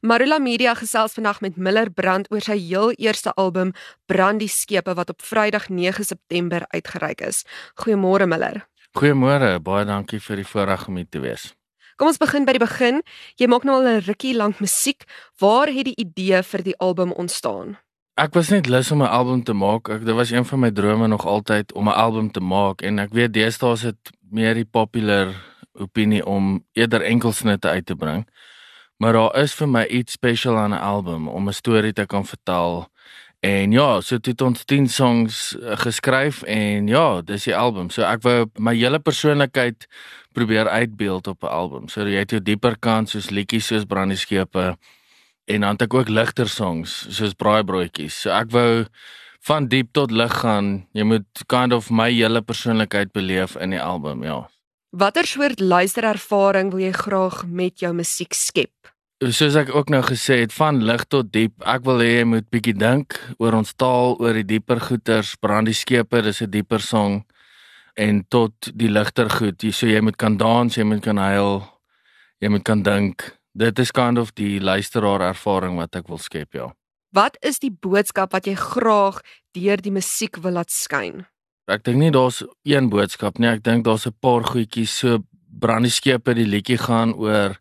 Marula Media gesels vandag met Miller Brand oor sy heel eerste album Brandie Skepe wat op Vrydag 9 September uitgereik is. Goeiemôre Miller. Goeiemôre, baie dankie vir die voorreg om hier te wees. Kom ons begin by die begin. Jy maak nou al 'n rukkie lank musiek. Waar het die idee vir die album ontstaan? Ek was net lus om 'n album te maak. Ek dit was een van my drome nog altyd om 'n album te maak en ek weet deesdae is dit meer die popular opinie om eerder enkelsnitte uit te bring. Maar daar is vir my iets spesiaal aan 'n album om 'n storie te kan vertel. En ja, so het ons 10 songs uh, geskryf en ja, dis die album. So ek wou my hele persoonlikheid probeer uitbeeld op 'n album. So jy het jou dieper kant soos liedjies soos Brandie Skepe en dan het ek ook ligter songs soos Braaibroodjies. So ek wou van diep tot lig gaan. Jy moet kind of my hele persoonlikheid beleef in die album, ja. Watter soort luisterervaring wil jy graag met jou musiek skep? Soos ek ook nou gesê het, van lig tot diep. Ek wil hê jy moet bietjie dink oor ons taal, oor die dieper goeters, brandie skepe, dis 'n dieper song en tot die ligter goed. Jy so jy moet kan dans, jy moet kan huil, jy moet kan dink. Dit is kind of die luisteraar ervaring wat ek wil skep, ja. Wat is die boodskap wat jy graag deur die musiek wil laat skyn? Ek dink nie daar's een boodskap nie. Ek dink daar's 'n paar goedjies so brandie skepe die liedjie gaan oor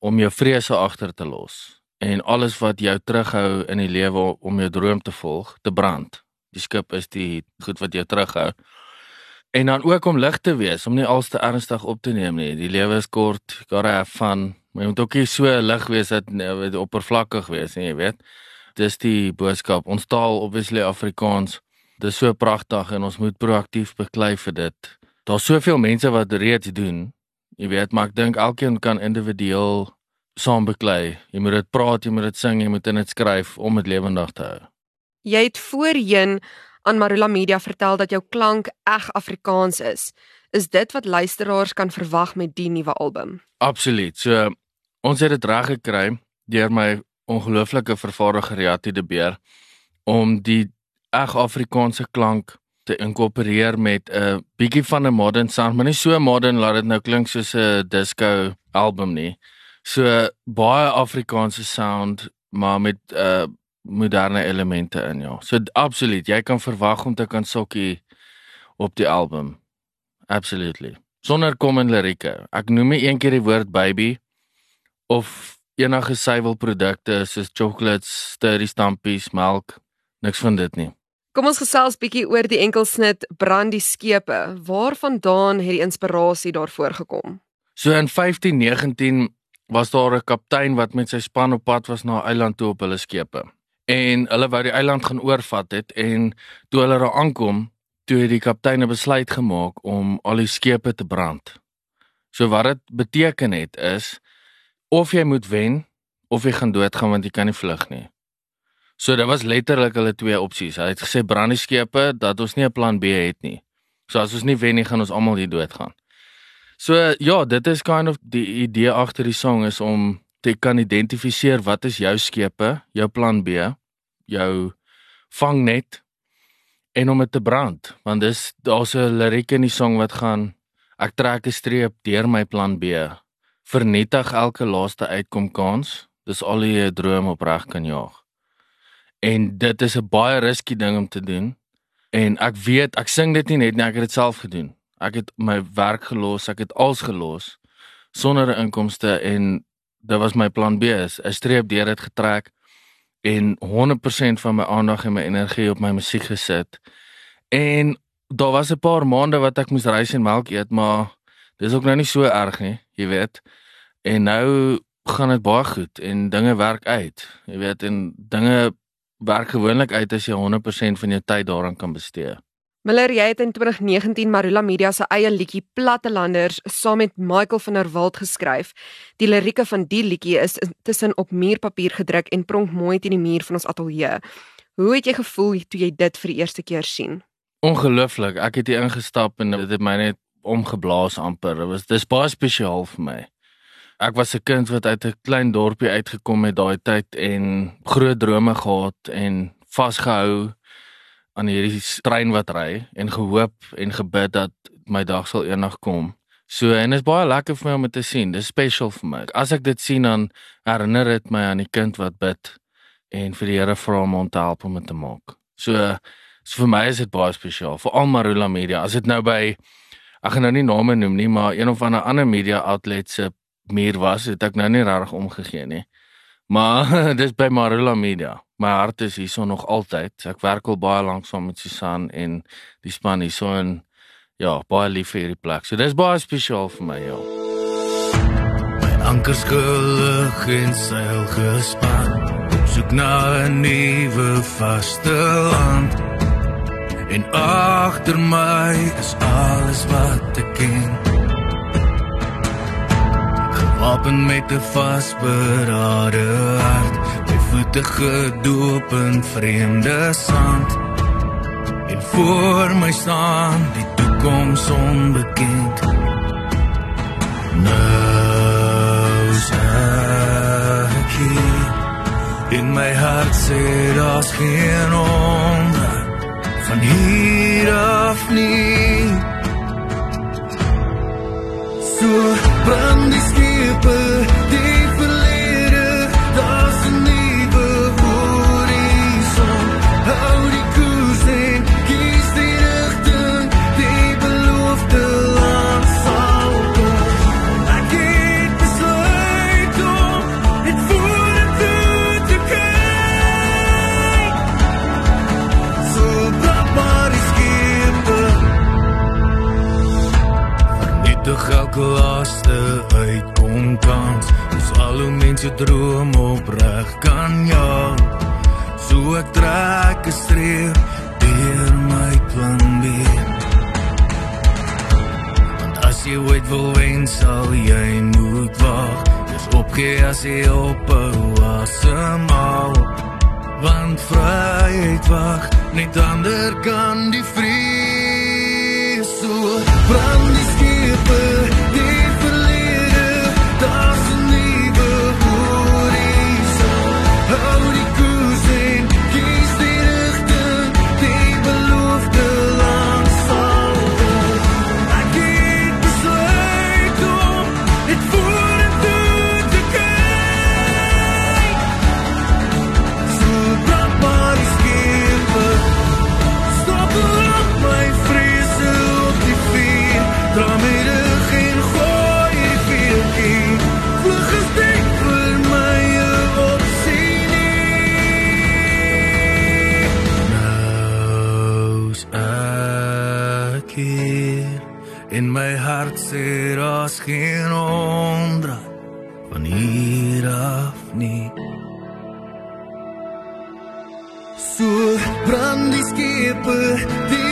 om jou vrese agter te los en alles wat jou terughou in die lewe om jou droom te volg, te brand. Die skip is die goed wat jou terughou. En dan ook om lig te wees, om nie alles te ernstig op te neem nie. Die lewe is kort, gotta have fun. Maar jy moet ook nie so lig wees dat jy oppervlakkig wees nie, jy weet. Dis die boodskap. Ons taal obviously Afrikaans Dis so pragtig en ons moet proaktief beklei vir dit. Daar's soveel mense wat reeds doen. Jy weet, maar ek dink elkeen kan individueel saam beklei. Jy moet dit praat, jy moet dit sing, jy moet dit skryf om dit lewendig te hou. Jy het voorheen aan Marula Media vertel dat jou klank eg Afrikaans is. Is dit wat luisteraars kan verwag met die nuwe album? Absoluut. So ons het dit reg gekry deur my ongelooflike vervaardiger Jati de Beer om die eg Afrikaanse klank te inkorporeer met 'n bietjie van 'n modern sound, maar nie so modern laat dit nou klink soos 'n disco album nie. So baie Afrikaanse sound, maar met uh, moderne elemente in ja. So absoluut, jy kan verwag om te kan sokkie op die album. Absolutely. Sonder kom en lirieke. Ek noem nie een keer die woord baby of enige suiwelprodukte soos chocolates, sturdy stampies, melk, niks van dit nie. Kom ons gesels bietjie oor die enkelsnit Brandie skepe. Waarvandaan het die inspirasie daarvoor gekom? So in 1519 was daar 'n kaptein wat met sy span op pad was na 'n eiland toe op hulle skepe. En hulle wou die eiland gaan oorvat het en toe hulle daar aankom, toe het die kaptein 'n besluit gemaak om al die skepe te brand. So wat dit beteken het is of jy moet wen of jy gaan doodgaan want jy kan nie vlug nie. So dit was letterlik hulle twee opsies. Hy het gesê brandieskepe dat ons nie 'n plan B het nie. So as ons nie wen nie, gaan ons almal hier doodgaan. So ja, dit is kind of die idee agter die song is om te kan identifiseer wat is jou skepe, jou plan B, jou vangnet en om dit te brand, want dis daar's 'n liriek in die song wat gaan ek trek 'n streep deur my plan B, vernietig elke laaste uitkom kans, dis al 'n droom opreg kan jaag. En dit is 'n baie risky ding om te doen. En ek weet, ek sing dit nie net nie, ek het dit self gedoen. Ek het my werk gelos, ek het alles gelos sonder 'n inkomste en dit was my plan B is 'n streep deur dit getrek en 100% van my aandag en my energie op my musiek gesit. En daar was 'n paar maande wat ek moes reis en melk eet, maar dis ook nou nie so erg nie, jy weet. En nou gaan dit baie goed en dinge werk uit. Jy weet en dinge werk gewoonlik uit as jy 100% van jou tyd daaraan kan bestee. Miller, jy het in 2019 Marula Media se eie liedjie Plattelanders saam met Michael van der Walt geskryf. Die lirieke van die liedjie is tussen op muurpapier gedruk en pronk mooi teen die muur van ons ateljee. Hoe het jy gevoel toe jy dit vir die eerste keer sien? Ongelooflik. Ek het hier ingestap en dit het my net omgeblaas amper. Dit was dis baie spesiaal vir my. Ek was 'n kind wat uit 'n klein dorpie uitgekom het daai tyd en groot drome gehad en vasgehou aan hierdie trein wat ry en gehoop en gebid dat my dag sal eendag kom. So en dit is baie lekker vir my om dit te sien. Dis special vir my. As ek dit sien dan herinner dit my aan die kind wat bid en vir die Here vra om hom te help om dit te maak. So, so vir my is dit baie spesiaal. Vir al Marula Media. As dit nou by ek gaan nou nie name noem nie, maar een of ander ander media outlet se meer was, het ek nou nie reg omgegee nie. Maar dis by Marula Media. My hart is hierso nog altyd. Ek werk al baie lank saam met Susan en die span hierso en ja, baie lief vir hierdie plek. So dis baie spesiaal vir my, ja. My ankers gelig en seil gespan. Soek na 'n nuwe vaste land. En agter my is alles wat ek ken wapen met 'n vasberade hart. My voete gedoop in vreemde sand en voor my staan die toekoms onbekend. Nou sê in my hart sê daar's geen onder van hier af nie. So brand die skepe Elke laaste uitkom kans Dis al hoe mense droom opreg kan jou So ek trek 'n streep deur my plan B. Want as jy ooit wil wen sal jy moet wag Dis opgee as jy op 'n asemhaal. Want vryheid wag net ander kan die vrees so brand die hart sê daar's geen omdraai Van hier af nie. So brand die skepe die